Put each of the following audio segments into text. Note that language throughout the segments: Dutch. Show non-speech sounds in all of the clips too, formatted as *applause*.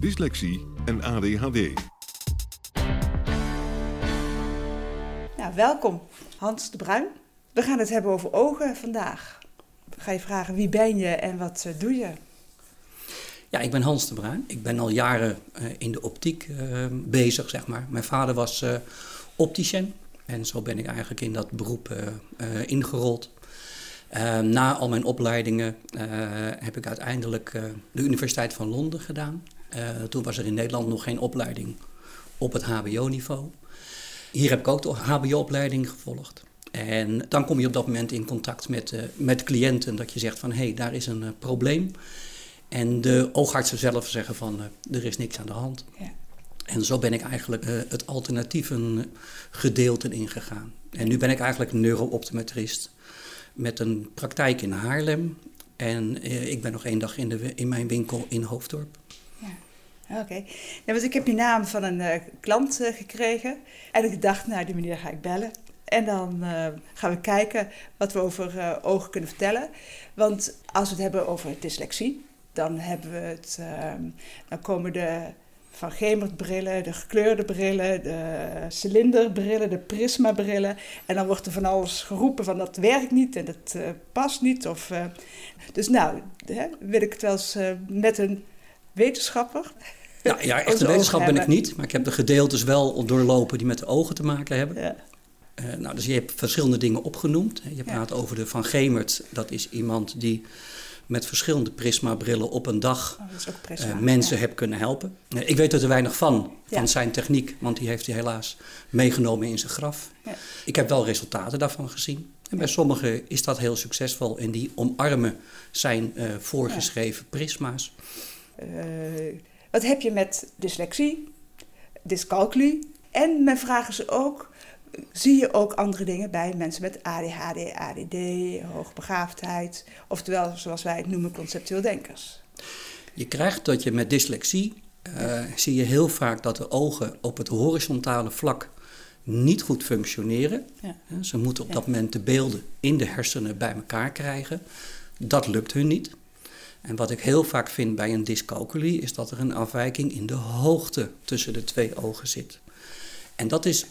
dyslexie en ADHD. Nou, welkom Hans de Bruin. We gaan het hebben over ogen vandaag. Ik ga je vragen wie ben je en wat eh, doe je? Ja, ik ben Hans de Bruin. Ik ben al jaren uh, in de optiek uh, bezig, zeg maar. Mijn vader was uh, opticien en zo ben ik eigenlijk in dat beroep ingerold. na al mijn opleidingen heb ik uiteindelijk de Universiteit van Londen gedaan. Toen was er in Nederland nog geen opleiding op het HBO-niveau. Hier heb ik ook de HBO-opleiding gevolgd. En dan kom je op dat moment in contact met, uh, met cliënten. Dat je zegt van hé, hey, daar is een uh, probleem. En de oogartsen zelf zeggen van er is niks aan de hand. Ja. En zo ben ik eigenlijk het alternatieven gedeelte ingegaan. En nu ben ik eigenlijk neurooptometrist met een praktijk in Haarlem. En ik ben nog één dag in, de, in mijn winkel in Hoofddorp. Oké. Okay. Ja, want ik heb die naam van een uh, klant uh, gekregen. En ik dacht, nou, die meneer ga ik bellen. En dan uh, gaan we kijken wat we over ogen kunnen vertellen. Want als we het hebben over dyslexie, dan hebben we het. Ehm, dan komen de van Gemert brillen, de gekleurde brillen, de cilinderbrillen, de prismabrillen. En dan wordt er van alles geroepen van dat werkt niet en dat past niet. Of, dus nou, hè, wil ik het wel eens met een wetenschapper. Ja, ja echt een wetenschap ben ik niet, maar ik heb de gedeeltes wel doorlopen die met de ogen te maken hebben. Ja. Uh, nou, dus je hebt verschillende dingen opgenoemd. Je praat ja. over de Van Gemert, dat is iemand die met verschillende prismabrillen op een dag oh, prisma, uh, mensen ja. heb kunnen helpen. Uh, ik weet er te weinig van, van zijn techniek, want die heeft hij helaas meegenomen in zijn graf. Ik heb wel resultaten daarvan gezien. En bij sommigen is dat heel succesvol en die omarmen zijn voorgeschreven prisma's. Uh, wat heb je met dyslexie, dyscalculie? En mijn vragen ze ook, zie je ook andere dingen bij mensen met ADHD, ADD, hoogbegaafdheid, oftewel zoals wij het noemen conceptueel denkers? Je krijgt dat je met dyslexie, uh, zie je heel vaak dat de ogen op het horizontale vlak niet goed functioneren. Ja. Ze moeten op ja. dat moment de beelden in de hersenen bij elkaar krijgen. Dat lukt hun niet. En wat ik heel vaak vind bij een dyscalculie is dat er een afwijking in de hoogte tussen de twee ogen zit. En dat is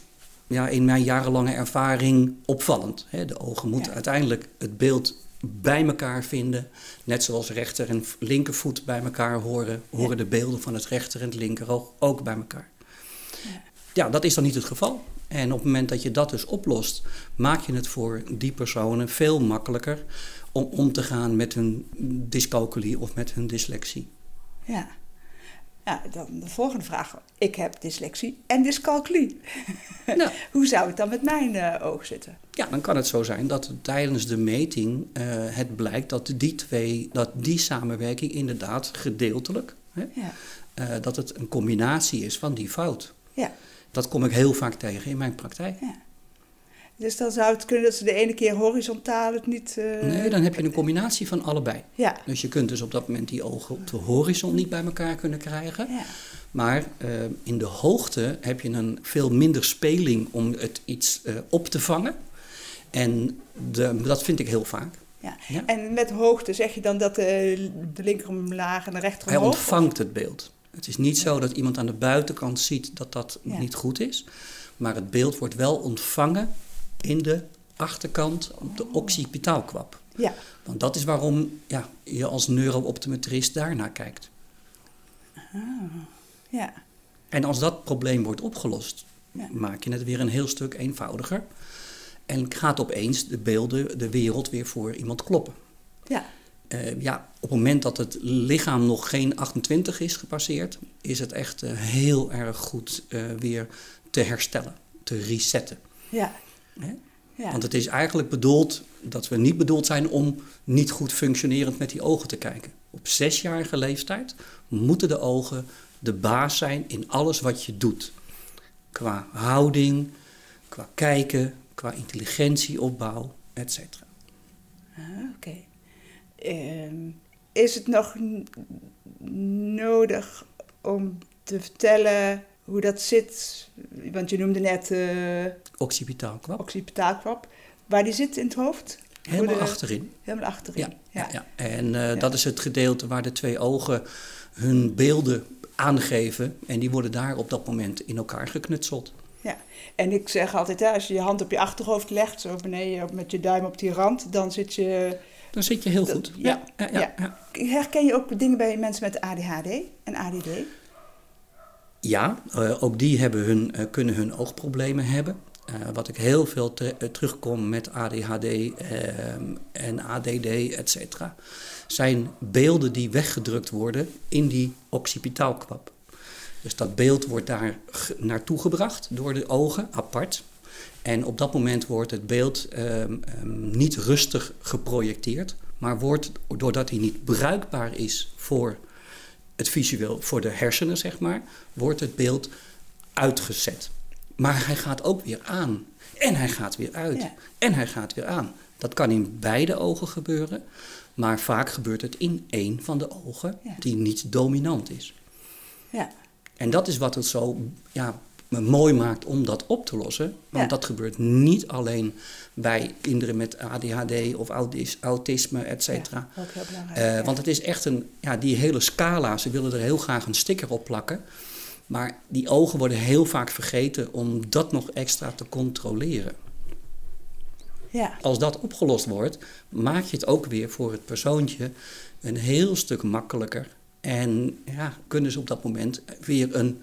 ja, in mijn jarenlange ervaring opvallend. De ogen moeten ja. uiteindelijk het beeld bij elkaar vinden. Net zoals rechter en linkervoet bij elkaar horen, horen de beelden van het rechter en het linkeroog ook bij elkaar. Ja. Ja, dat is dan niet het geval. En op het moment dat je dat dus oplost, maak je het voor die personen veel makkelijker om om te gaan met hun dyscalculie of met hun dyslexie. Ja. Ja, dan de volgende vraag. Ik heb dyslexie en dyscalculie. *laughs* Nou. Hoe zou het dan met mijn uh, oog zitten? Ja, dan kan het zo zijn dat tijdens de meting uh, het blijkt dat die twee, dat die samenwerking inderdaad gedeeltelijk, hè, ja. uh, dat het een combinatie is van die fout. Ja. Dat kom ik heel vaak tegen in mijn praktijk. Ja. Dus dan zou het kunnen dat ze de ene keer horizontaal het niet... Uh... Nee, dan heb je een combinatie van allebei. Ja. Dus je kunt dus op dat moment die ogen op de horizon niet bij elkaar kunnen krijgen. Ja. Maar uh, in de hoogte heb je een veel minder speling om het iets uh, op te vangen. En de, dat vind ik heel vaak. Ja. ja. En met hoogte zeg je dan dat de, de linker omlaag en de rechter omhoog? Hij ontvangt het beeld. Het is niet zo dat iemand aan de buitenkant ziet dat dat ja. niet goed is. Maar het beeld wordt wel ontvangen in de achterkant op de occipitaalkwap. Ja. Want dat is waarom ja, je als neurooptometrist daarnaar kijkt. Ah, ja. En als dat probleem wordt opgelost, Ja. maak je het weer een heel stuk eenvoudiger. En gaat opeens de beelden, de wereld weer voor iemand kloppen. Ja, Eh, ja, op het moment dat het lichaam nog geen 28 is gepasseerd, is het echt eh, heel erg goed eh, weer te herstellen, te resetten. ja. Hè? ja. Want het is eigenlijk bedoeld dat we niet bedoeld zijn om niet goed functionerend met die ogen te kijken. Op zesjarige leeftijd moeten de ogen de baas zijn in alles wat je doet. Qua houding, qua kijken, qua intelligentieopbouw, etc. Ah, Oké. Is het nog nodig om te vertellen hoe dat zit? Want je noemde net Occipitaal kwap. occipitaalkwap. Waar die zit in het hoofd? Helemaal de- achterin. Helemaal achterin. Ja, ja. ja. En eh, dat is het gedeelte waar de twee ogen hun beelden aangeven. En die worden daar op dat moment in elkaar geknutseld. Ja. En ik zeg altijd, hè, als je je hand op je achterhoofd legt, zo beneden met je duim op die rand, dan zit je... Dan zit je heel goed. ja, ja, ja, ja. ja. Herken je ook dingen bij mensen met ADHD en ADD? Ja, eh, ook die hebben hun, eh, kunnen hun oogproblemen hebben. Eh, wat ik heel veel te- terugkom met ADHD en ADD, et cetera, zijn beelden die weggedrukt worden in die occipitaalkwap. Dus dat beeld wordt daar naartoe gebracht door de ogen, apart. En op dat moment wordt het beeld ehm, ehm, niet rustig geprojecteerd, maar wordt, doordat hij niet bruikbaar is voor het visueel, voor de hersenen, zeg maar, wordt het beeld uitgezet. Maar hij gaat ook weer aan. En hij gaat weer uit. Ja. En hij gaat weer aan. Dat kan in beide ogen gebeuren. Maar vaak gebeurt het in één van de ogen Ja. die niet dominant is. Ja. En dat is wat het zo ja, mooi maakt om dat op te lossen. Want Ja. dat gebeurt niet alleen bij kinderen met ADHD of autis- autisme, et cetera. Ja. Eh, ja. Want het is echt een, ja, die hele scala, ze willen er heel graag een sticker op plakken. Maar die ogen worden heel vaak vergeten om dat nog extra te controleren. ja. Als dat opgelost wordt, maak je het ook weer voor het persoontje een heel stuk makkelijker. En ja, kunnen ze op dat moment weer een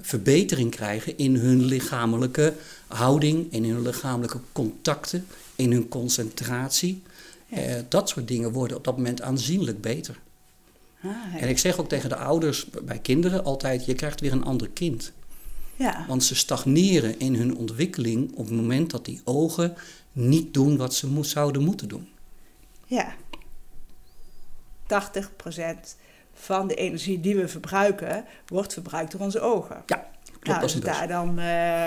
verbetering krijgen in hun lichamelijke houding, in hun lichamelijke contacten, in hun concentratie. Ja. Eh, dat soort dingen worden op dat moment aanzienlijk beter. Ah, ja. En ik zeg ook tegen de ouders bij kinderen altijd: je krijgt weer een ander kind. ja. Want ze stagneren in hun ontwikkeling op het moment dat die ogen niet doen wat ze mo- zouden moeten doen. Ja. 80% van de energie die we verbruiken, wordt verbruikt door onze ogen. Ja, klopt nou, als het daar dan eh,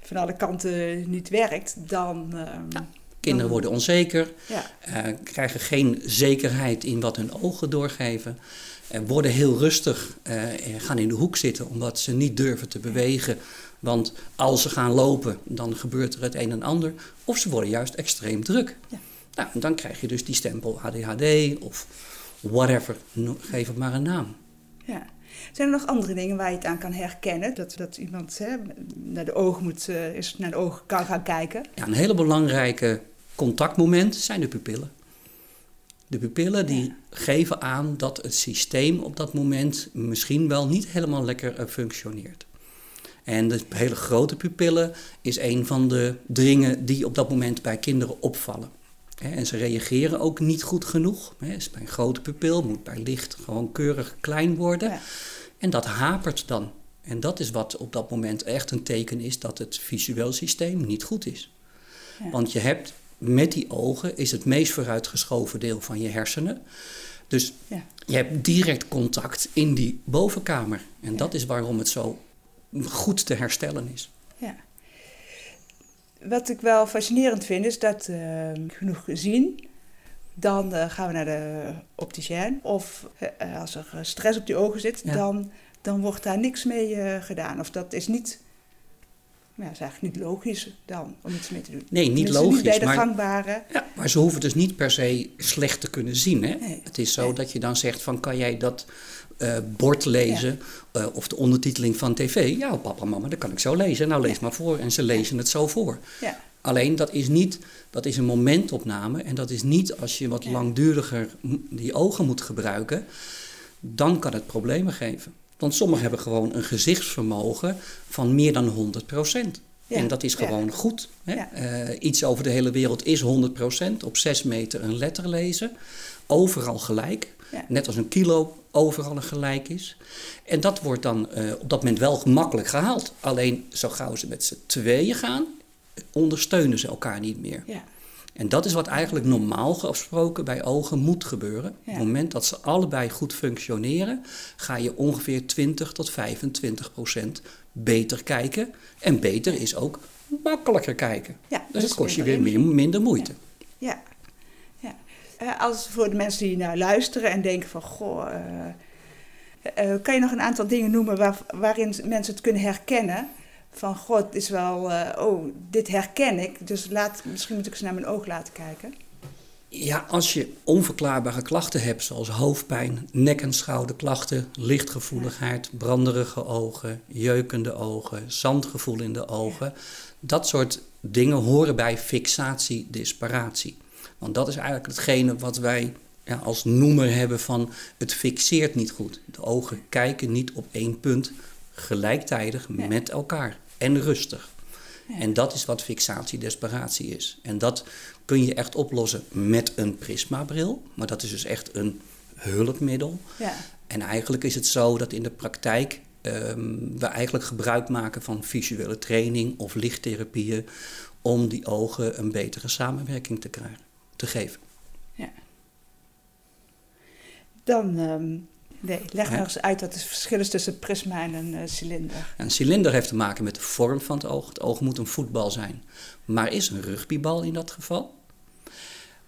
van alle kanten niet werkt, dan... Ja. Kinderen worden onzeker, Ja, eh, krijgen geen zekerheid in wat hun ogen doorgeven. eh, worden heel rustig, eh, gaan in de hoek zitten omdat ze niet durven te bewegen. Want als ze gaan lopen, dan gebeurt er het een en ander. Of ze worden juist extreem druk. Ja. Nou, dan krijg je dus die stempel ADHD of whatever, geef het maar een naam. ja. Zijn er nog andere dingen waar je het aan kan herkennen? Dat, dat iemand hè, naar de ogen moet, eh, eens naar de ogen kan gaan kijken? Ja, een hele belangrijke contactmoment zijn de pupillen. De pupillen die Ja. geven aan dat het systeem op dat moment misschien wel niet helemaal lekker eh, functioneert. En de hele grote pupillen is een van de dingen die op dat moment bij kinderen opvallen. En ze reageren ook niet goed genoeg. Dus bij een grote pupil moet bij licht gewoon keurig klein worden. Ja. En dat hapert dan. En dat is wat op dat moment echt een teken is dat het visueel systeem niet goed is. Ja. Want je hebt met die ogen is het meest vooruitgeschoven deel van je hersenen. Dus Ja. je hebt direct contact in die bovenkamer. En dat is waarom het zo goed te herstellen is. Wat ik wel fascinerend vind, is dat eh, genoeg zien. Dan eh, gaan we naar de opticien. Of eh, als er stress op die ogen zit, Ja. dan, dan wordt daar niks mee gedaan. Of dat is niet, ja, is eigenlijk niet logisch dan om iets mee te doen. Nee, niet logisch. Niet bij de maar, gangbare. ja, maar ze hoeven dus niet per se slecht te kunnen zien. Hè? Nee. Het is zo Nee. dat je dan zegt van kan jij dat eh, bord lezen eh, of de ondertiteling van tv? Ja, papa en mama, dat kan ik zo lezen. Nou lees Ja. maar voor. En ze lezen het zo voor. Ja. Alleen dat is niet, dat is een momentopname en dat is niet als je wat langduriger die ogen moet gebruiken, dan kan het problemen geven. Want sommigen hebben gewoon een gezichtsvermogen van meer dan 100 procent. Ja, En dat is ja. gewoon goed. Hè? Ja. Eh, iets over de hele wereld is 100%. Op 6 meter een letter lezen. Overal gelijk. Ja. Net als een kilo overal een gelijk is. En dat wordt dan eh, op dat moment wel gemakkelijk gehaald. Alleen zo gauw ze met z'n tweeën gaan, ondersteunen ze elkaar niet meer. Ja. En dat is wat eigenlijk normaal gesproken bij ogen moet gebeuren. Op het moment dat ze allebei goed functioneren, ga je ongeveer 20 tot 25 procent beter kijken. En beter is ook makkelijker kijken. Ja, dus het kost je weer meer, minder moeite. Ja. ja. Eh, als voor de mensen die naar luisteren en denken van... Goh, eh, eh, kan je nog een aantal dingen noemen waar, waarin mensen het kunnen herkennen? Van, god, het is wel... oh, dit herken ik. Dus laat, misschien moet ik eens naar mijn oog laten kijken. Ja, als je onverklaarbare klachten hebt, zoals hoofdpijn, nek- en schouderklachten, lichtgevoeligheid, branderige ogen, jeukende ogen, zandgevoel in de ogen, dat soort dingen horen bij fixatie-disparatie. Want dat is eigenlijk hetgene wat wij ja, als noemer hebben van het fixeert niet goed. De ogen kijken niet op één punt gelijktijdig met elkaar en rustig. En dat is wat fixatie-desperatie is. En dat kun je echt oplossen met een prismabril. Maar dat is dus echt een hulpmiddel. Ja, En eigenlijk is het zo dat in de praktijk ehm, we eigenlijk gebruik maken van visuele training of lichttherapieën om die ogen een betere samenwerking te krijgen, te geven. dan... ehm, nee, leg Ja. nog eens uit wat het verschil is tussen prisma en een eh, cilinder. Een cilinder heeft te maken met de vorm van het oog. Het oog moet een voetbal zijn, maar is een rugbybal in dat geval.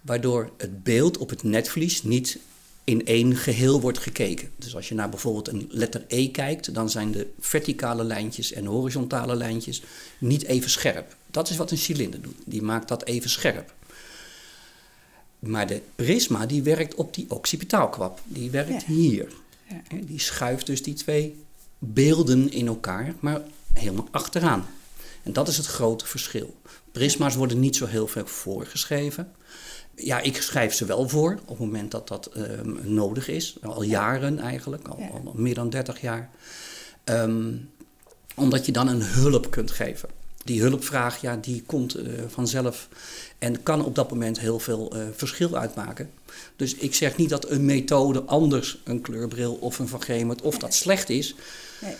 Waardoor het beeld op het netvlies niet in één geheel wordt gekeken. Dus als je naar bijvoorbeeld een letter E kijkt, dan zijn de verticale lijntjes en horizontale lijntjes niet even scherp. Dat is wat een cilinder doet. Die maakt dat even scherp. Maar de prisma die werkt op die occipitaalkwap. Die werkt Ja. hier. Ja. Die schuift dus die twee beelden in elkaar, maar helemaal achteraan. En dat is het grote verschil. Prisma's worden niet zo heel veel voorgeschreven. Ja, ik schrijf ze wel voor op het moment dat dat ehm, nodig is. Al jaren eigenlijk, al meer dan 30 jaar. Ehm, omdat je dan een hulp kunt geven. Die hulpvraag, ja, die komt eh, vanzelf en kan op dat moment heel veel eh, verschil uitmaken. Dus ik zeg niet dat een methode anders, een kleurbril of een Van Gemert, of dat slecht is. Nee.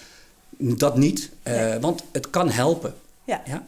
Dat niet, eh, Nee. want het kan helpen. Ja. Ja?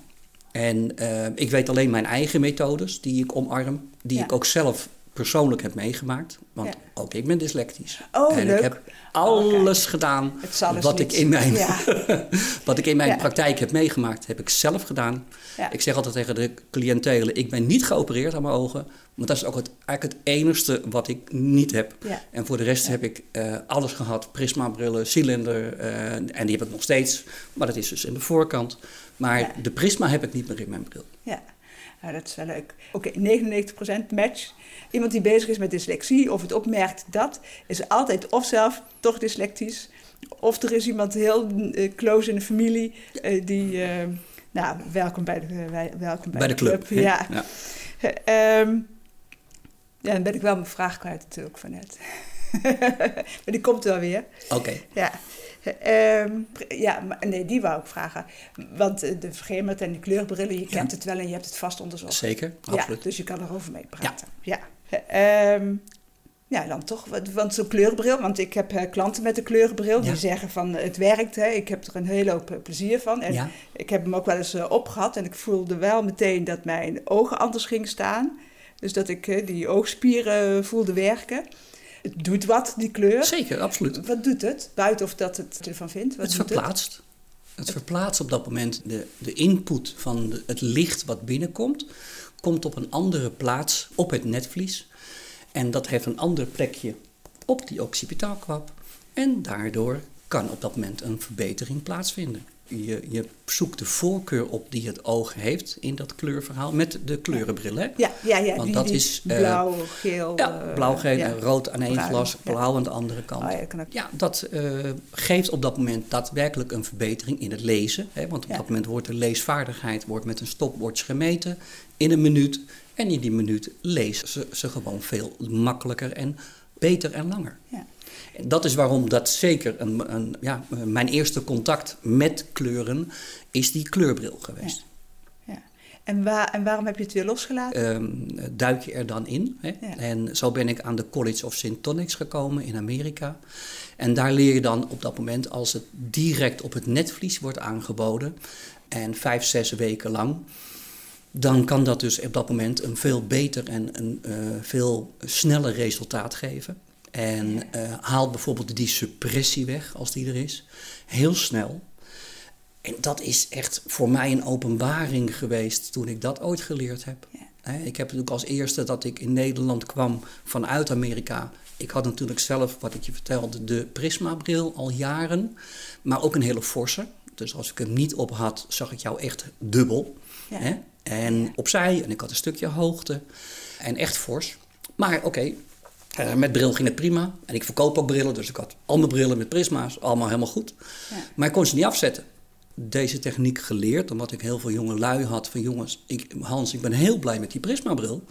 En ik weet alleen mijn eigen methodes die ik omarm, die Ja. ik ook zelf persoonlijk heb meegemaakt. Want Ja. ook ik ben dyslectisch. Oh, en leuk. ik heb alles gedaan wat ik in mijn, Ja. *laughs* wat ik in mijn Ja. praktijk heb meegemaakt, heb ik zelf gedaan. Ik zeg altijd tegen de cliëntelen, ik ben niet geopereerd aan mijn ogen. Want dat is ook het, eigenlijk het enigste wat ik niet heb. En voor de rest heb ik eh, alles gehad. Prisma-brillen, cilinder. eh, en die heb ik nog steeds. Maar dat is dus in de voorkant. Maar de prisma heb ik niet meer in mijn bril. Ja, nou, dat is wel leuk. Oké, 99% match. Iemand die bezig is met dyslexie of het opmerkt dat, is altijd of zelf toch dyslectisch. Of er is iemand heel eh, close in de familie eh, die... eh, nou, welkom bij de, welkom bij, Bij de club. Ja. Ja. Ehm, ja, dan ben ik wel mijn vraag kwijt natuurlijk van net. *laughs* maar die komt wel weer. Oké. Ja. Ehm, ja, maar nee, die wou ik vragen. Want eh, de vergemerd en de kleurbrillen, je kent Ja. het wel en je hebt het vast onderzocht. Zeker, Ja, absoluut. dus je kan erover mee praten. Ja. Ehm, ja, dan toch, want- zo'n kleurbril, want ik heb eh, klanten met een kleurbril die Ja. zeggen van het werkt, hè, ik heb er een hele hoop eh, plezier van. En Ja. ik heb hem ook wel eens eh, opgehad en ik voelde wel meteen dat mijn ogen anders gingen staan. Dus dat ik die oogspieren voelde werken. Het doet wat, die kleur. Zeker, absoluut. Wat doet het? Buiten of dat het ervan vindt? Wat het doet verplaatst. Het verplaatst op dat moment de, de input van de- het licht wat binnenkomt, komt op een andere plaats op het netvlies. En dat heeft een ander plekje op die occipitaalkwap. En daardoor kan op dat moment een verbetering plaatsvinden. Je, je zoekt de voorkeur op die het oog heeft in dat kleurverhaal met de kleurenbril. Hè? Ja, ja, ja. Want die, dat die is, eh, blauw, geel. Ja, eh, blauw, geel ja. rood aan één glas, ja. blauw aan de andere kant. Oh ja, dat. Ja, eh, geeft op dat moment daadwerkelijk een verbetering in het lezen. Hè, want op dat moment wordt de leesvaardigheid wordt met een stopwatch gemeten in een minuut. En in die minuut lezen ze, ze gewoon veel makkelijker en beter en langer. Ja. Dat is waarom dat zeker een, een, ja, mijn eerste contact met kleuren is die kleurbril geweest. Ja. ja. En, waar, en waarom heb je het weer losgelaten? Um, duik je er dan in. Hè? Ja. En zo ben ik aan de College of St. Tonics gekomen in Amerika. En daar leer je dan op dat moment, als het direct op het netvlies wordt aangeboden, en vijf, zes weken lang, dan kan dat dus op dat moment een veel beter en een uh, veel sneller resultaat geven. En uh, haalt bijvoorbeeld die suppressie weg, als die er is, heel snel. En dat is echt voor mij een openbaring geweest toen ik dat ooit geleerd heb. Ja. Ik heb natuurlijk als eerste dat ik in Nederland kwam vanuit Amerika. Ik had natuurlijk zelf, wat ik je vertelde, de Prisma-bril al jaren, maar ook een hele forse. Dus als ik hem niet op had, zag ik jou echt dubbel. Ja. En opzij, en ik had een stukje hoogte. En echt fors. Maar oké, okay, uh, met bril ging het prima. En ik verkoop ook brillen, dus ik had al mijn brillen met prisma's, allemaal helemaal goed. Ja. Maar ik kon ze niet afzetten. Deze techniek geleerd, omdat ik heel veel jonge lui had van jongens, ik, Hans, ik ben heel blij met die prisma-bril.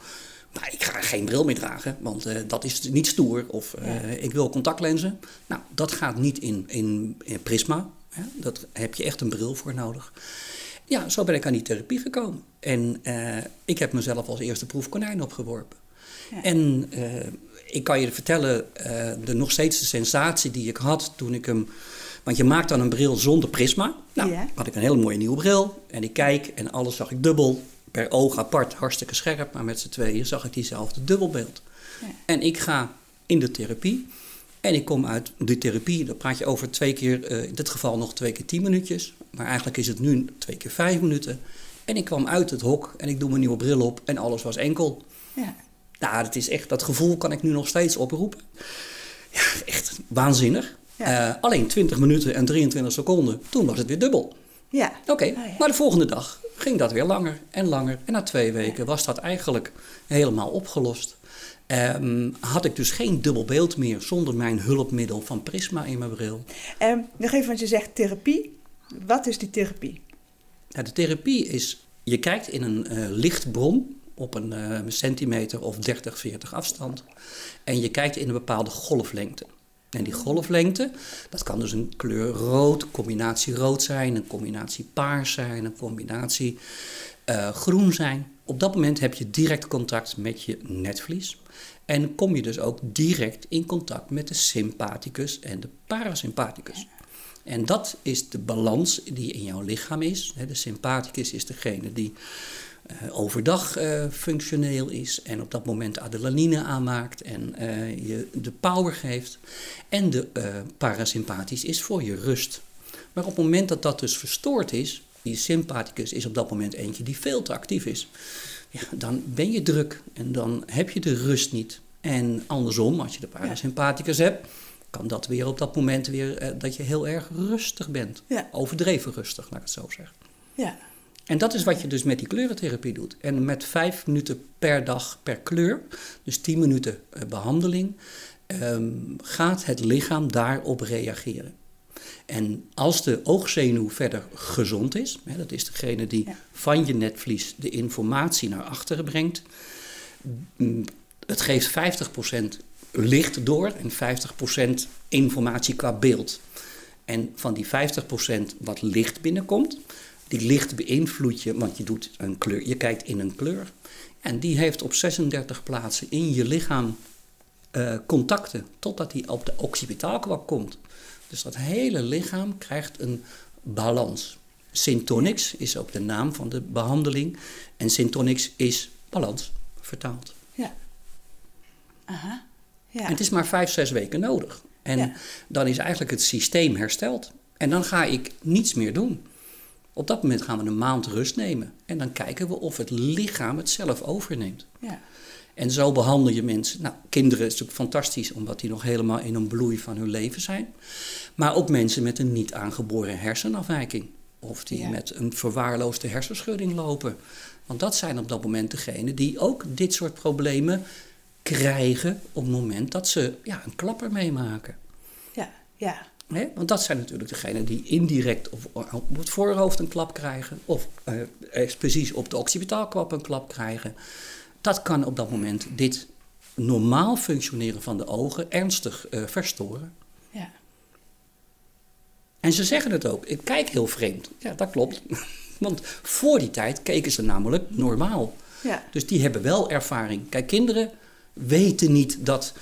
Maar ik ga geen bril meer dragen, want uh, dat is niet stoer. Of uh, ja. ik wil contactlenzen. Nou, dat gaat niet in, in, in prisma. Hè? Dat heb je echt een bril voor nodig. Ja, zo ben ik aan die therapie gekomen. En ik heb mezelf als eerste proefkonijn opgeworpen. Ja. En ik kan je vertellen, uh, de, nog steeds de sensatie die ik had toen ik hem... Want je maakt dan een bril zonder prisma. Nou, ja. had ik een hele mooie nieuwe bril. En ik kijk en alles zag ik dubbel. Per oog apart, hartstikke scherp. Maar met z'n tweeën zag ik diezelfde dubbelbeeld. Ja. En ik ga in de therapie. En ik kom uit die therapie, daar praat je over twee keer, uh, in dit geval nog twee keer tien minuutjes. Maar eigenlijk is het nu twee keer vijf minuten. En ik kwam uit het hok en ik doe mijn nieuwe bril op en alles was enkel. Ja. Nou, dat is echt, dat gevoel kan ik nu nog steeds oproepen. Ja, echt waanzinnig. Ja. Uh, alleen 20 minuten en 23 seconden, toen was het weer dubbel. Ja. Oké, okay. oh, ja. maar de volgende dag ging dat weer langer en langer. En na twee weken was dat eigenlijk helemaal opgelost. Um, had ik dus geen dubbel beeld meer zonder mijn hulpmiddel van Prisma in mijn bril. Um, nog even, want je zegt therapie. Wat is die therapie? Nou, de therapie is, je kijkt in een uh, lichtbron op een uh, centimeter of 30, 40 afstand. En je kijkt in een bepaalde golflengte. En die golflengte, dat kan dus een kleur rood, combinatie rood zijn, een combinatie paars zijn, een combinatie uh, groen zijn. Op dat moment heb je direct contact met je netvlies. En kom je dus ook direct in contact met de sympathicus en de parasympathicus. En dat is de balans die in jouw lichaam is. De sympathicus is degene die overdag uh, functioneel is en op dat moment adrenaline aanmaakt en uh, je de power geeft. En de parasympathisch is voor je rust. Maar op het moment dat dat dus verstoord is, die sympathicus is op dat moment eentje die veel te actief is ja, dan ben je druk en dan heb je de rust niet. En andersom, als je de parasympathicus ja. hebt, kan dat weer op dat moment weer eh, dat je heel erg rustig bent. Ja. Overdreven rustig, laat ik het zo zeggen. Ja. En dat is wat je dus met die kleurentherapie doet. En met vijf minuten per dag per kleur, dus tien minuten uh, behandeling, um, gaat het lichaam daarop reageren. En als de oogzenuw verder gezond is, hè, dat is degene die ja. van je netvlies de informatie naar achteren brengt, mm, het geeft 50% licht door en 50% informatie qua beeld. En van die 50% wat licht binnenkomt, die licht beïnvloedt je, want je doet een kleur, je kijkt in een kleur. En die heeft op 36 plaatsen in je lichaam uh, contacten, totdat hij op de occipitaalkwak komt. Dus dat hele lichaam krijgt een balans. Syntonics is ook de naam van de behandeling. En Syntonics is balans, vertaald. Ja. Aha. Ja. En het is maar vijf, zes weken nodig. En ja. dan is eigenlijk het systeem hersteld. En dan ga ik niets meer doen. Op dat moment gaan we een maand rust nemen. En dan kijken we of het lichaam het zelf overneemt. Ja. En zo behandel je mensen. Nou, kinderen is natuurlijk fantastisch, omdat die nog helemaal in een bloei van hun leven zijn. Maar ook mensen met een niet aangeboren hersenafwijking. Of die ja. met een verwaarloosde hersenschudding lopen. Want dat zijn op dat moment degenen die ook dit soort problemen krijgen op het moment dat ze ja, een klapper meemaken. Ja, ja. He? Want dat zijn natuurlijk degenen die indirect of op het voorhoofd een klap krijgen, of uh, precies op de occipitaalkwap een klap krijgen. Dat kan op dat moment dit normaal functioneren van de ogen ernstig eh, verstoren. Ja. En ze zeggen het ook. Ik kijk heel vreemd. Ja, dat klopt. *laughs* Want voor die tijd keken ze namelijk normaal. Ja. Dus die hebben wel ervaring. Kijk, kinderen weten niet dat eh,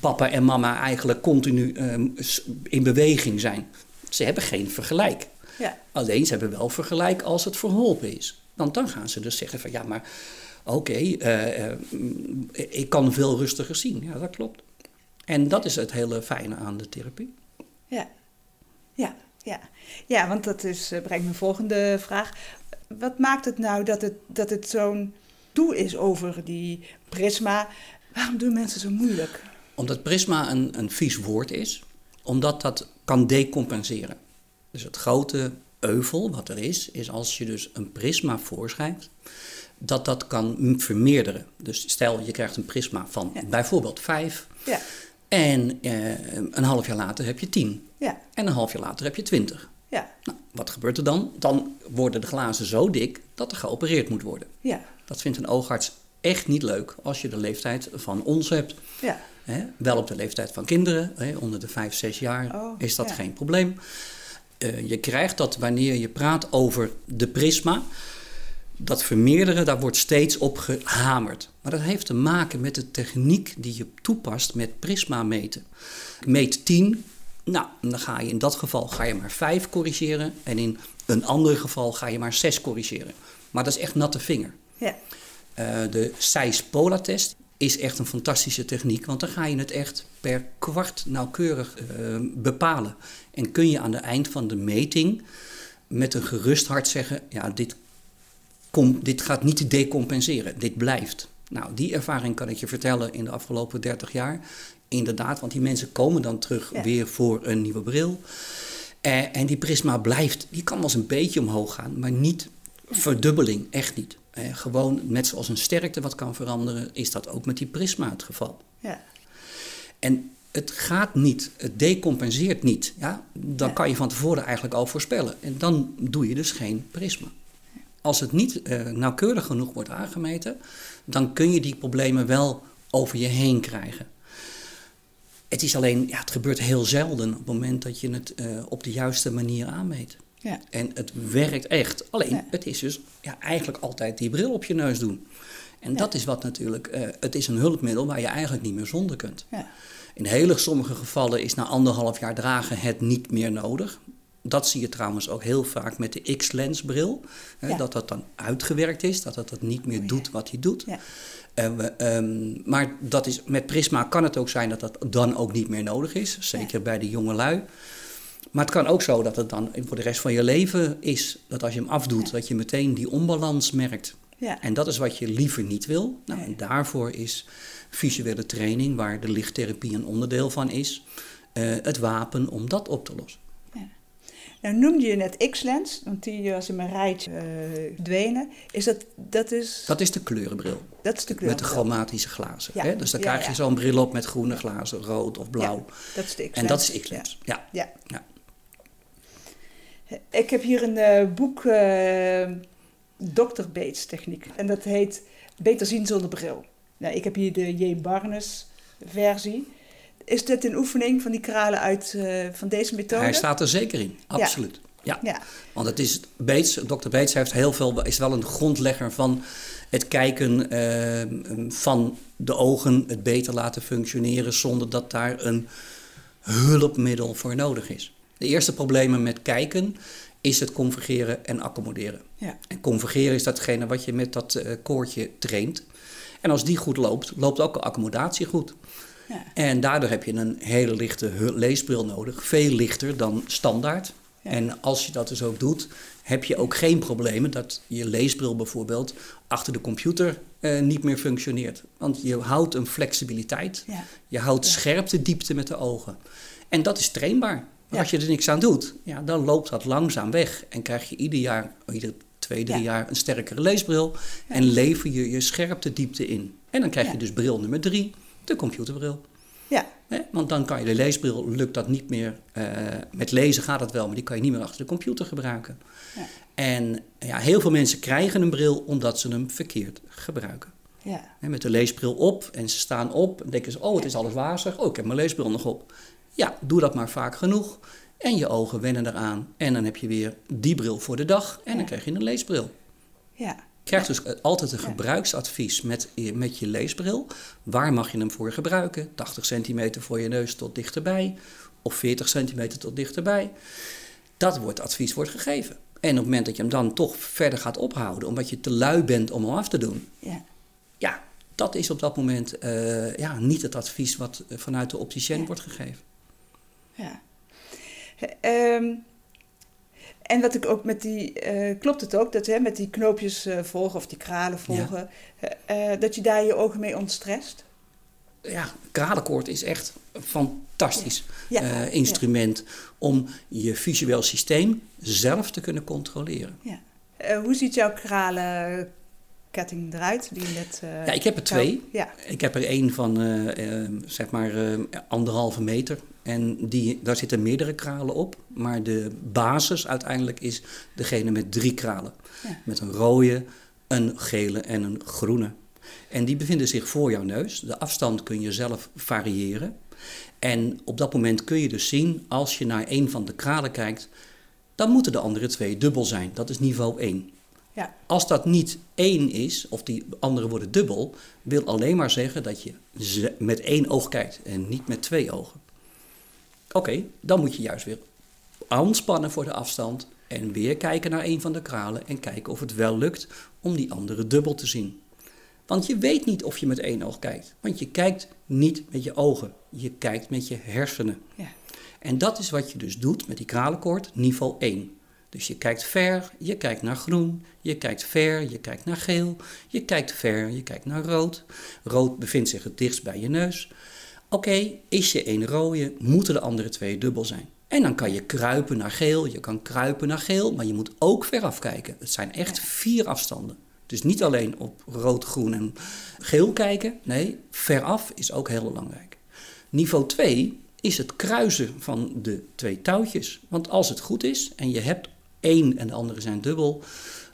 papa en mama eigenlijk continu ehm, in beweging zijn. Ze hebben geen vergelijk. Ja. Alleen ze hebben wel vergelijk als het verholpen is. Want dan gaan ze dus zeggen van ja, maar oké, eh, eh, ik kan veel rustiger zien. Ja, dat klopt. En dat is het hele fijne aan de therapie. Ja, ja, ja. Ja, want dat is, eh, brengt mijn volgende vraag. Wat maakt het nou dat het, dat het zo'n doe is over die prisma? Waarom doen mensen zo moeilijk? Omdat prisma een, een vies woord is, omdat dat kan decompenseren. Dus het grote euvel wat er is, is als je dus een prisma voorschrijft, dat dat kan vermeerderen. Dus stel je krijgt een prisma van Ja. bijvoorbeeld 5 Ja, en eh, een half jaar later heb je 10 ja, en een half jaar later heb je 20. ja, Nou, wat gebeurt er dan? Dan worden de glazen zo dik dat er geopereerd moet worden. ja, Dat vindt een oogarts echt niet leuk als je de leeftijd van ons hebt. ja, Hè, wel op de leeftijd van kinderen, hè, onder de 5, 6 jaar Oh, is dat ja. geen probleem. Eh, je krijgt dat wanneer je praat over de prisma, dat vermeerderen, daar wordt steeds op gehamerd. Maar dat heeft te maken met de techniek die je toepast met prisma meten. Meet 10, nou, dan ga je in dat geval ga je maar 5 corrigeren en in een ander geval ga je maar 6 corrigeren. Maar dat is echt natte vinger. ja, de Zeiss-Pola-test is echt een fantastische techniek, want dan ga je het echt per kwart nauwkeurig eh, bepalen. En kun je aan het eind van de meting met een gerust hart zeggen: ja, dit, kom, dit gaat niet decompenseren, dit blijft. Nou, die ervaring kan ik je vertellen in de afgelopen 30 jaar. Inderdaad, want die mensen komen dan terug Ja. weer voor een nieuwe bril. Eh, en die prisma blijft, die kan wel eens een beetje omhoog gaan, maar niet verdubbeling, echt niet. Eh, gewoon net zoals een sterkte wat kan veranderen, is dat ook met die prisma het geval. ja, En het gaat niet, het decompenseert niet. Ja? Dan Ja. kan je van tevoren eigenlijk al voorspellen. En dan doe je dus geen prisma. Als het niet eh, nauwkeurig genoeg wordt aangemeten, dan kun je die problemen wel over je heen krijgen. Het is alleen, ja, het gebeurt heel zelden op het moment dat je het eh, op de juiste manier aanmeet. Ja, En het werkt echt. Alleen, Ja. het is dus ja, eigenlijk altijd die bril op je neus doen. En Ja. dat is wat natuurlijk, eh, het is een hulpmiddel waar je eigenlijk niet meer zonder kunt. ja, In hele sommige gevallen is na anderhalf jaar dragen het niet meer nodig. Dat zie je trouwens ook heel vaak met de X-lens bril. Hè, Ja. Dat dat dan uitgewerkt is, dat het dat niet meer Oh, doet wat hij doet. ja, ehm, maar dat is, met Prisma kan het ook zijn dat dat dan ook niet meer nodig is. Zeker bij de jonge lui. Maar het kan ook zo dat het dan voor de rest van je leven is. Dat als je hem afdoet, Ja. dat je meteen die onbalans merkt. ja, En dat is wat je liever niet wil. Nou, en daarvoor is visuele training, waar de lichttherapie een onderdeel van is, eh, het wapen om dat op te lossen. Nou noemde je net X-lens, want die was in mijn rijtje verdwenen. Is dat, dat is, Dat is de kleurenbril dat is de kleur. met de chromatische glazen. Ja. Hè? Dus dan Ja, krijg je ja. zo'n bril op met groene glazen, rood of blauw. Dat is de X-lens. en dat is X-lens. Ja. Ja. Ik heb hier een eh, boek, eh Dr. Bates techniek. En dat heet Beter zien zonder bril. Nou, ik heb hier de J. Barnes versie. Is dit een oefening van die kralen uit eh, van deze methode? Hij staat er zeker in, absoluut. Ja. Ja, Want het is, Bates, Dr. Bates heeft heel veel, is wel een grondlegger van het kijken van de ogen, het beter laten functioneren zonder dat daar een hulpmiddel voor nodig is. De eerste problemen met kijken is het convergeren en accommoderen. ja, En convergeren is datgene wat je met dat eh, koordje traint. En als die goed loopt, loopt ook de accommodatie goed. ja, En daardoor heb je een hele lichte leesbril nodig, veel lichter dan standaard. Ja. En als je dat dus ook doet, heb je ook geen problemen dat je leesbril bijvoorbeeld achter de computer eh, niet meer functioneert. Want je houdt een flexibiliteit, ja, je houdt scherpte diepte met de ogen. En dat is trainbaar. Maar als je er niks aan doet, ja, dan loopt dat langzaam weg. En krijg je ieder jaar, ieder twee, drie Ja. jaar een sterkere leesbril. En lever je je scherpte diepte in. En dan krijg je dus bril nummer drie, de computerbril. ja? Want dan kan je de leesbril, lukt dat niet meer. eh, met lezen gaat het wel, maar die kan je niet meer achter de computer gebruiken. Ja. En ja, heel veel mensen krijgen een bril omdat ze hem verkeerd gebruiken. Ja. Met de leesbril op en ze staan op en denken ze, oh het is alles wazig, oh ik heb mijn leesbril nog op. Ja, doe dat maar vaak genoeg en je ogen wennen eraan en dan heb je weer die bril voor de dag en dan Ja. krijg je een leesbril. Ja. Je krijgt dus altijd een gebruiksadvies met, je- met je leesbril. Waar mag je hem voor gebruiken? 80 centimeter voor je neus tot dichterbij. Of 40 centimeter tot dichterbij. Dat wordt advies wordt gegeven. En op het moment dat je hem dan toch verder gaat ophouden, omdat je te lui bent om hem af te doen, Ja. ja, dat is op dat moment eh, ja, niet het advies wat eh, vanuit de opticien Ja. wordt gegeven. Ja. Ehm, en wat ik ook met die, eh, klopt het ook, dat hè, met die knoopjes eh, volgen of die kralen volgen, eh, dat je daar je ogen mee ontstrest? Ja, kralenkoord is echt een fantastisch Ja. instrument om je visueel systeem zelf te kunnen controleren. Ja. Hoe ziet jouw kralenketting eruit? Die net, Ja, ik heb er twee. Ja, Ik heb er één van zeg maar anderhalve meter. En die, daar zitten meerdere kralen op. Maar de basis uiteindelijk is degene met drie kralen. Ja. Met een rode, een gele en een groene. En die bevinden zich voor jouw neus. De afstand kun je zelf variëren. En op dat moment kun je dus zien, als je naar een van de kralen kijkt, dan moeten de andere twee dubbel zijn. Dat is niveau 1. ja, Als dat niet één is, of die andere worden dubbel, wil alleen maar zeggen dat je met één oog kijkt en niet met twee ogen. Oké, dan moet je juist weer aanspannen voor de afstand en weer kijken naar een van de kralen en kijken of het wel lukt om die andere dubbel te zien. Want je weet niet of je met één oog kijkt, want je kijkt niet met je ogen, je kijkt met je hersenen. ja. En dat is wat je dus doet met die kralenkoord niveau 1. Dus je kijkt ver, je kijkt naar groen, je kijkt ver, je kijkt naar geel, je kijkt ver, je kijkt naar rood. Rood bevindt zich het dichtst bij je neus. Oké, is je één rode, moeten de andere twee dubbel zijn. En dan kan je kruipen naar geel, je kan kruipen naar geel, maar je moet ook veraf kijken. Het zijn echt vier afstanden. Dus niet alleen op rood, groen en geel kijken, nee, veraf is ook heel belangrijk. Niveau 2 is het kruisen van de twee touwtjes. Want als het goed is en je hebt één en de andere zijn dubbel,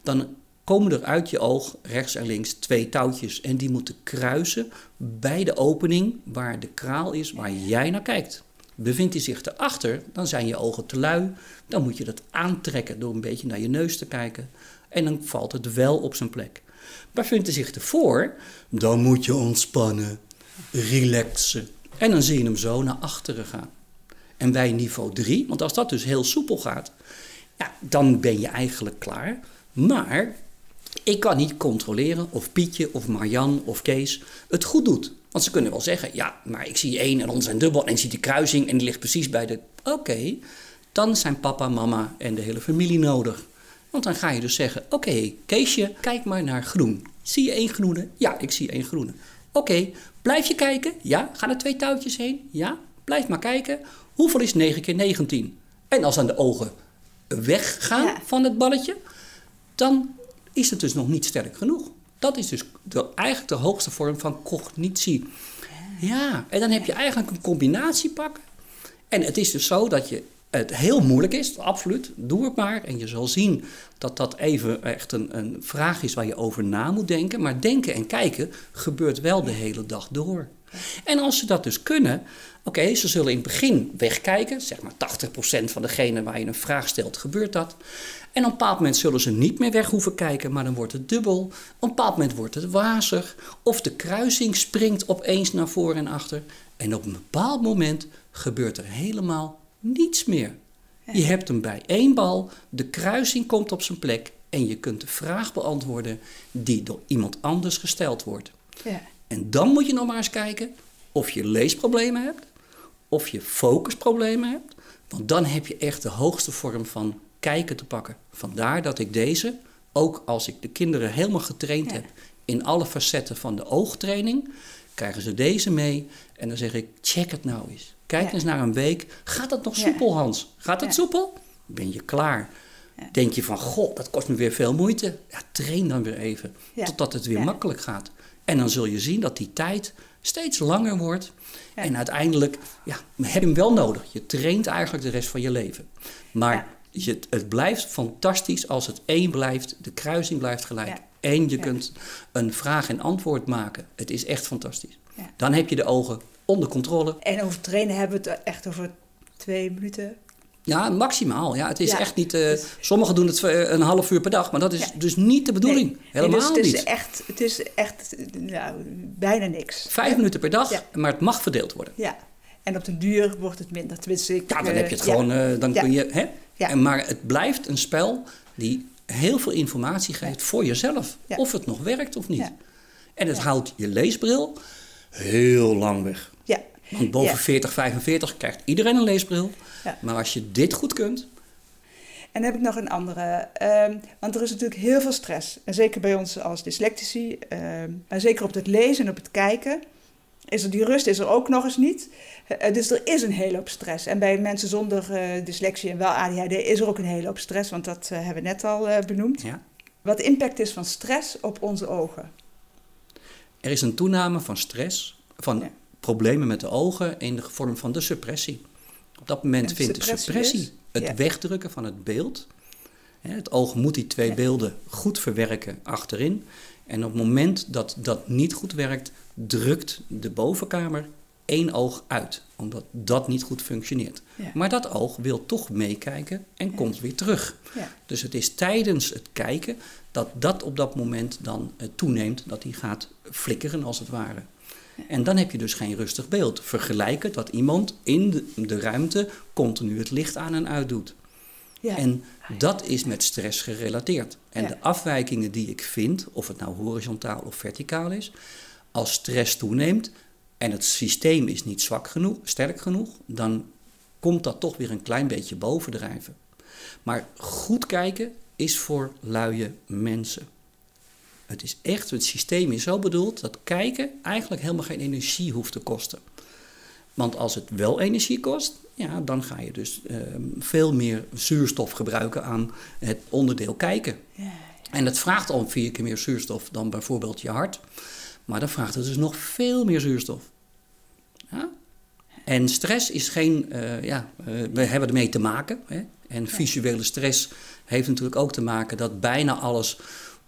dan komen er uit je oog rechts en links twee touwtjes. En die moeten kruisen bij de opening waar de kraal is waar jij naar kijkt. Bevindt hij zich erachter, dan zijn je ogen te lui. Dan moet je dat aantrekken door een beetje naar je neus te kijken. En dan valt het wel op zijn plek. Bevindt hij zich ervoor, dan moet je ontspannen, relaxen. En dan zie je hem zo naar achteren gaan. En bij niveau 3, want als dat dus heel soepel gaat, ja, dan ben je eigenlijk klaar. Maar ik kan niet controleren of Pietje of Marjan of Kees het goed doet. Want ze kunnen wel zeggen, ja, maar ik zie één en ons zijn dubbel en ik zie die kruising en die ligt precies bij de... Oké, dan zijn papa, mama en de hele familie nodig. Want dan ga je dus zeggen, oké, Keesje, kijk maar naar groen. Zie je één groene? Ja, ik zie één groene. Oké, blijf je kijken? Ja. Gaan er twee touwtjes heen? Ja. Blijf maar kijken. Hoeveel is 9 keer 19? En als dan de ogen weggaan Ja. van het balletje, dan is het dus nog niet sterk genoeg. Dat is dus de, eigenlijk de hoogste vorm van cognitie. Ja, en dan heb je eigenlijk een combinatie pakken. En het is dus zo dat je het heel moeilijk is, absoluut. Doe het maar. En je zal zien dat dat even echt een, een vraag is waar je over na moet denken. Maar denken en kijken gebeurt wel de hele dag door. En als ze dat dus kunnen, oké, ze zullen in het begin wegkijken. Zeg maar 80% van degene waar je een vraag stelt, gebeurt dat. En op een bepaald moment zullen ze niet meer weg hoeven kijken, maar dan wordt het dubbel. Op een bepaald moment wordt het wazig. Of de kruising springt opeens naar voren en achter. En op een bepaald moment gebeurt er helemaal niets meer. Je hebt hem bij één bal, de kruising komt op zijn plek en je kunt de vraag beantwoorden die door iemand anders gesteld wordt. Ja. En dan moet je nog maar eens kijken of je leesproblemen hebt, of je focusproblemen hebt. Want dan heb je echt de hoogste vorm van kijken te pakken. Vandaar dat ik deze, ook als ik de kinderen helemaal getraind Ja. heb in alle facetten van de oogtraining, krijgen ze deze mee. En dan zeg ik, check het nou eens. Kijk Ja. eens naar een week. Gaat het nog Ja. soepel, Hans? Gaat het soepel? Ben je klaar? Denk je van, god, dat kost me weer veel moeite. Ja, train dan weer even, totdat het weer makkelijk gaat. En dan zul je zien dat die tijd steeds langer wordt. Ja. En uiteindelijk ja, heb je hem wel nodig. Je traint eigenlijk de rest van je leven. Maar Ja. je, het blijft fantastisch als het één blijft, de kruising blijft gelijk. Ja. En je kunt een vraag en antwoord maken. Het is echt fantastisch. Dan heb je de ogen onder controle. En over trainen hebben we het echt over twee minuten. Ja, maximaal. Ja, het is Ja, echt niet. eh, sommigen doen het eh, een half uur per dag, maar dat is Ja. dus niet de bedoeling. Nee. Helemaal nee, dus het niet. Is echt, het is echt nou, bijna niks. Vijf minuten per dag, maar het mag verdeeld worden. Ja. En op den duur wordt het minder. Tenminste, ik, Ja, dan eh, heb je het gewoon, dan kun je. Hè? Ja. En, maar het blijft een spel die heel veel informatie geeft voor jezelf. Of het nog werkt of niet. En het houdt je leesbril heel lang weg. Want boven Ja. 40, 45 krijgt iedereen een leesbril. Ja. Maar als je dit goed kunt, En dan heb ik nog een andere. ehm, want er is natuurlijk heel veel stress. En zeker bij ons als dyslectici. ehm, maar zeker op het lezen en op het kijken. Is er die rust is er ook nog eens niet. Eh, dus er is een hele hoop stress. En bij mensen zonder eh, dyslexie en wel ADHD is er ook een hele hoop stress. Want dat eh, hebben we net al eh, benoemd. ja, Wat de impact is van stress op onze ogen. er is een toename van stress, van Ja. Problemen met de ogen in de vorm van de suppressie. Op dat moment En vindt de suppressie is? het Ja. wegdrukken van het beeld. Het oog moet die twee Ja. beelden goed verwerken achterin. En op het moment dat dat niet goed werkt, drukt de bovenkamer één oog uit, omdat dat niet goed functioneert. Ja. Maar dat oog wil toch meekijken en Ja. komt weer terug. Ja. Dus het is tijdens het kijken dat dat op dat moment dan eh, toeneemt, dat die gaat flikkeren als het ware. En dan heb je dus geen rustig beeld. Vergelijk het dat iemand in de, de ruimte continu het licht aan en uit doet. Ja. En dat is met stress gerelateerd. En Ja. de afwijkingen die ik vind, of het nou horizontaal of verticaal is, als stress toeneemt en het systeem is niet zwak genoeg, sterk genoeg, dan komt dat toch weer een klein beetje bovendrijven. Maar goed kijken is voor luie mensen. Het is echt, het systeem is zo bedoeld dat kijken eigenlijk helemaal geen energie hoeft te kosten. Want als het wel energie kost, ja, dan ga je dus ehm, veel meer zuurstof gebruiken aan het onderdeel kijken. Ja. En dat vraagt al vier keer meer zuurstof dan bijvoorbeeld je hart. Maar dan vraagt het dus nog veel meer zuurstof. Ja? En stress is geen, eh, ja, eh, we hebben ermee te maken. Hè? En visuele stress heeft natuurlijk ook te maken dat bijna alles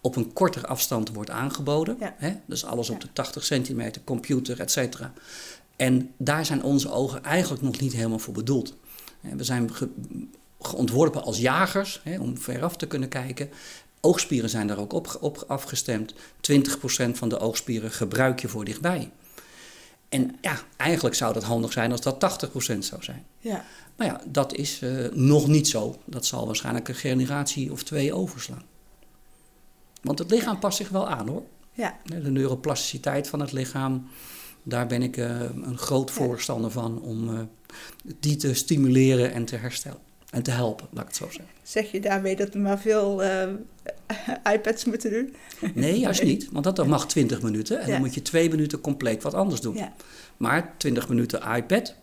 op een kortere afstand wordt aangeboden. Ja. Hè? Dus alles op de 80 centimeter, computer, et cetera. En daar zijn onze ogen eigenlijk nog niet helemaal voor bedoeld. We zijn ge- geontworpen als jagers hè, om veraf te kunnen kijken. Oogspieren zijn daar ook op, op afgestemd. 20% van de oogspieren gebruik je voor dichtbij. En ja, eigenlijk zou dat handig zijn als dat 80% zou zijn. Ja. Maar ja, dat is eh, nog niet zo. Dat zal waarschijnlijk een generatie of twee overslaan. Want het lichaam past zich wel aan hoor. Ja. De neuroplasticiteit van het lichaam, daar ben ik eh, een groot voorstander van om eh, die te stimuleren en te herstellen. En te helpen, laat ik het zo zeggen. Zeg je daarmee dat we maar veel eh, *laughs* iPads moeten doen? Nee, juist niet, want dat mag 20 minuten. En Ja. dan moet je twee minuten compleet wat anders doen. Ja. Maar 20 minuten iPad,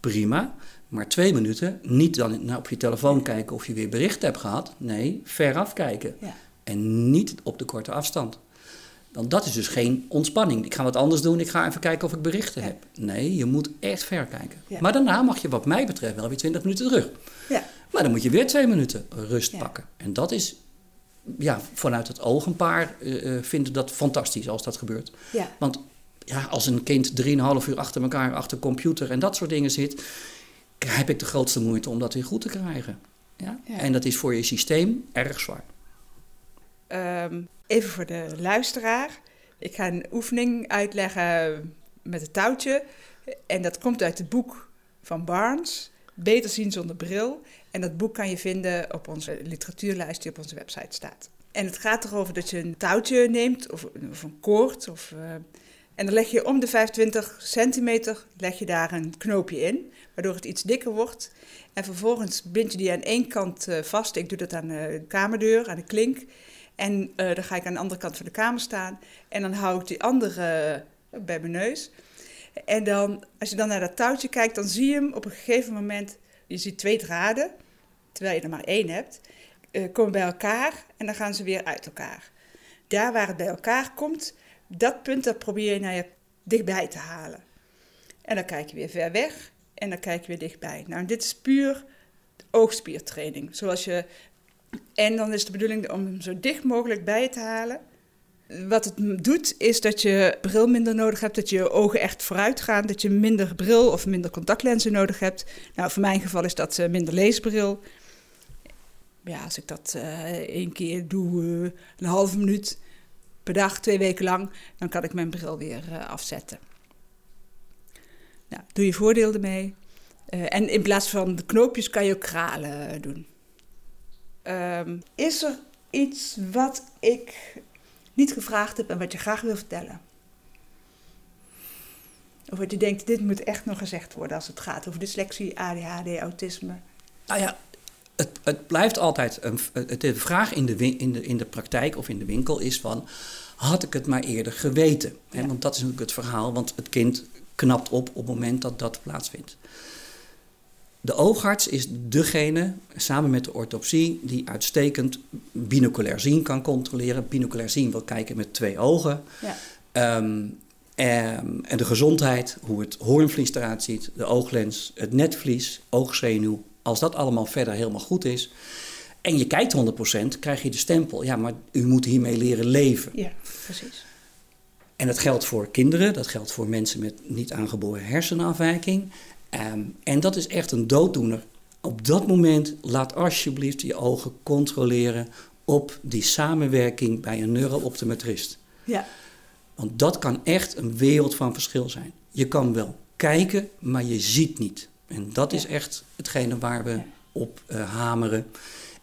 prima. Maar twee minuten, niet dan op je telefoon kijken of je weer bericht hebt gehad. Nee, veraf kijken. Ja. En niet op de korte afstand. Want dat is dus geen ontspanning. Ik ga wat anders doen, ik ga even kijken of ik berichten Ja. heb. Nee, je moet echt ver kijken. Ja. Maar daarna mag je wat mij betreft wel weer 20 minuten terug. Ja. Maar dan moet je weer twee minuten rust pakken. En dat is, ja, vanuit het oog een paar eh, eh, vinden dat fantastisch als dat gebeurt. Ja. Want ja, als een kind 3,5 uur achter elkaar achter computer en dat soort dingen zit, heb ik de grootste moeite om dat weer goed te krijgen. Ja. En dat is voor je systeem erg zwaar. Ehm, even voor de luisteraar. Ik ga een oefening uitleggen met het touwtje. En dat komt uit het boek van Barnes, Beter zien zonder bril. En dat boek kan je vinden op onze literatuurlijst die op onze website staat. En het gaat erover dat je een touwtje neemt, of, een koord. Of, eh, en dan leg je om de 25 centimeter leg je daar een knoopje in, waardoor het iets dikker wordt. En vervolgens bind je die aan één kant eh, vast. Ik doe dat aan de kamerdeur, aan de klink. En eh, dan ga ik aan de andere kant van de kamer staan. En dan hou ik die andere eh, bij mijn neus. En dan, als je dan naar dat touwtje kijkt, dan zie je hem op een gegeven moment... Je ziet twee draden, terwijl je er maar één hebt, eh, komen bij elkaar en dan gaan ze weer uit elkaar. Daar waar het bij elkaar komt, dat punt dat probeer je naar je dichtbij te halen. En dan kijk je weer ver weg en dan kijk je weer dichtbij. Nou, dit is puur oogspiertraining. Zoals je, en dan is de bedoeling om hem zo dicht mogelijk bij te halen. Wat het doet, is dat je bril minder nodig hebt, dat je ogen echt vooruit gaan, dat je minder bril of minder contactlenzen nodig hebt. Nou, voor mijn geval is dat uh, minder leesbril. Ja, als ik dat uh, één keer doe, uh, een halve minuut per dag, twee weken lang, dan kan ik mijn bril weer afzetten. Nou, doe je voordeel ermee. en in plaats van de knoopjes kan je ook kralen doen. Um, is er iets wat ik niet gevraagd heb en wat je graag wil vertellen? Of wat je denkt, dit moet echt nog gezegd worden als het gaat over dyslexie, ADHD, autisme? Nou ja, het, het blijft altijd een, de vraag in de, in, de, in de praktijk of in de winkel is van... had ik het maar eerder geweten? Ja. Want dat is natuurlijk het verhaal, want het kind knapt op op het moment dat dat plaatsvindt. De oogarts is degene, samen met de orthopsie, die uitstekend binoculair zien kan controleren. Binoculair zien wil kijken met twee ogen. Ja. Um, en, en, de gezondheid, hoe het hoornvlies eruit ziet, de ooglens, het netvlies, oogzenuw. Als dat allemaal verder helemaal goed is en je kijkt 100%, krijg je de stempel. Ja, maar u moet hiermee leren leven. Ja, precies. En dat geldt voor kinderen, dat geldt voor mensen met niet aangeboren hersenafwijking. Um, en dat is echt een dooddoener. Op dat moment laat alsjeblieft je ogen controleren op die samenwerking bij een neurooptometrist. Ja. Want dat kan echt een wereld van verschil zijn. Je kan wel kijken, maar je ziet niet. En dat is echt hetgene waar we op uh, hameren.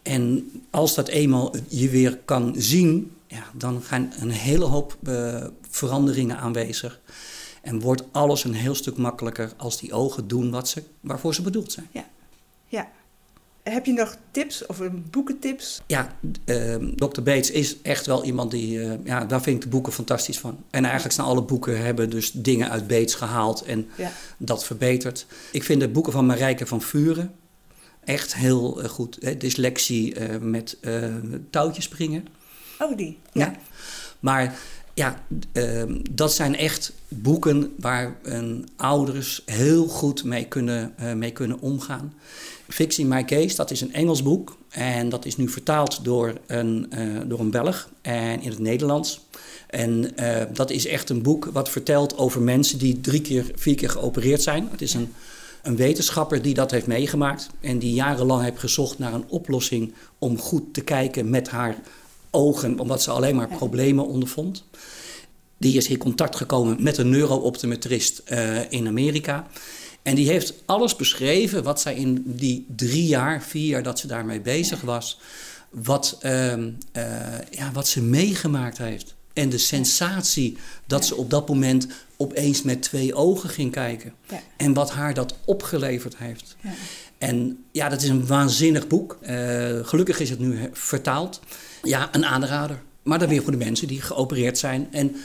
En als dat eenmaal je weer kan zien, ja, dan gaan een hele hoop uh, veranderingen aanwezig. En wordt alles een heel stuk makkelijker als die ogen doen wat ze, waarvoor ze bedoeld zijn. Ja, ja. Heb je nog tips of boekentips? Ja, uh, ehm, Dr. Bates is echt wel iemand die... Uh, ja, daar vind ik de boeken fantastisch van. En eigenlijk zijn alle boeken hebben dus dingen uit Bates gehaald en ja. dat verbeterd. Ik vind de boeken van Marijke van Vuren echt heel uh, goed. Hè? Dyslexie uh, met touwtjes springen. Oh, die? Ja. ja. Maar ja, uh, dat zijn echt boeken waar een ouders heel goed mee kunnen, uh, mee kunnen omgaan. Fixing My Case, dat is een Engels boek. En dat is nu vertaald door een, uh, door een Belg en in het Nederlands. En eh, dat is echt een boek wat vertelt over mensen die drie keer, vier keer geopereerd zijn. Het is een, een wetenschapper die dat heeft meegemaakt. En die jarenlang heeft gezocht naar een oplossing om goed te kijken met haar ogen, omdat ze alleen maar problemen ondervond. Die is in contact gekomen met een neurooptometrist uh, in Amerika. En die heeft alles beschreven wat zij in die drie jaar, vier jaar dat ze daarmee bezig was, wat, uh, uh, ja, wat ze meegemaakt heeft. En de sensatie dat ze op dat moment opeens met twee ogen ging kijken. Ja. En wat haar dat opgeleverd heeft. Ja. En ja, dat is een waanzinnig boek. Uh, gelukkig is het nu vertaald. Ja, een aanrader. Maar dan weer voor de mensen die geopereerd zijn en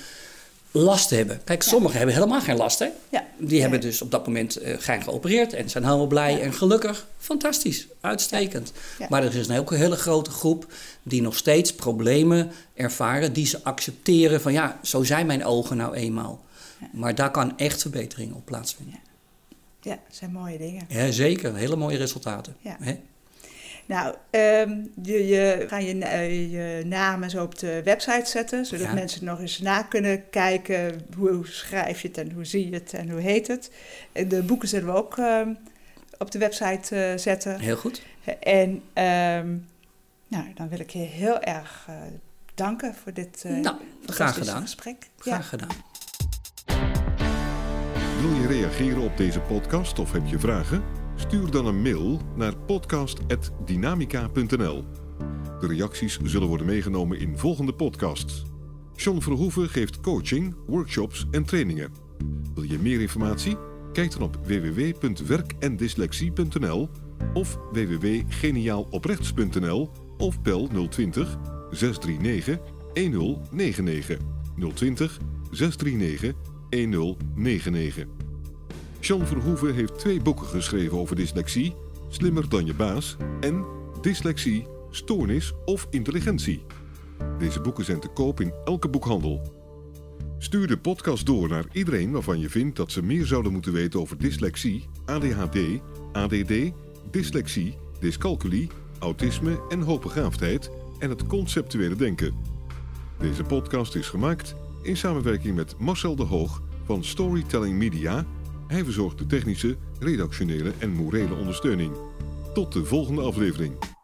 last hebben. Kijk, sommigen hebben helemaal geen last. Hè? Ja. Die hebben dus op dat moment uh, zijn geopereerd en zijn helemaal blij en gelukkig. Fantastisch, uitstekend. Maar er is een ook een hele grote groep die nog steeds problemen ervaren, die ze accepteren van ja, zo zijn mijn ogen nou eenmaal. Maar daar kan echt verbetering op plaatsvinden. Ja, dat zijn mooie dingen. Ja, zeker. Hele mooie resultaten. Hè? Nou, um, je, je ga je, uh, je namen zo op de website zetten, zodat ja. mensen nog eens na kunnen kijken hoe schrijf je het en hoe zie je het en hoe heet het. De boeken zullen we ook um, op de website uh, zetten. Heel goed. En um, nou, dan wil ik je heel erg uh, danken voor dit nou, graag gedaan. gesprek. Graag ja. gedaan. Wil je reageren op deze podcast of heb je vragen? Stuur dan een mail naar podcast.dynamica.nl. De reacties zullen worden meegenomen in volgende podcasts. John Verhoeven geeft coaching, workshops en trainingen. Wil je meer informatie? Kijk dan op www.werkendyslexie.nl of www.geniaaloprechts.nl of bel 020 639 1099 020 639 1099. Jean Verhoeven heeft twee boeken geschreven over dyslexie, Slimmer dan je baas en Dyslexie, Stoornis of Intelligentie. Deze boeken zijn te koop in elke boekhandel. Stuur de podcast door naar iedereen waarvan je vindt dat ze meer zouden moeten weten over dyslexie, ADHD, ADD, dyslexie, dyscalculie, autisme en hoogbegaafdheid en het conceptuele denken. Deze podcast is gemaakt in samenwerking met Marcel de Hoog van Storytelling Media. Hij verzorgt de technische, redactionele en morele ondersteuning. Tot de volgende aflevering.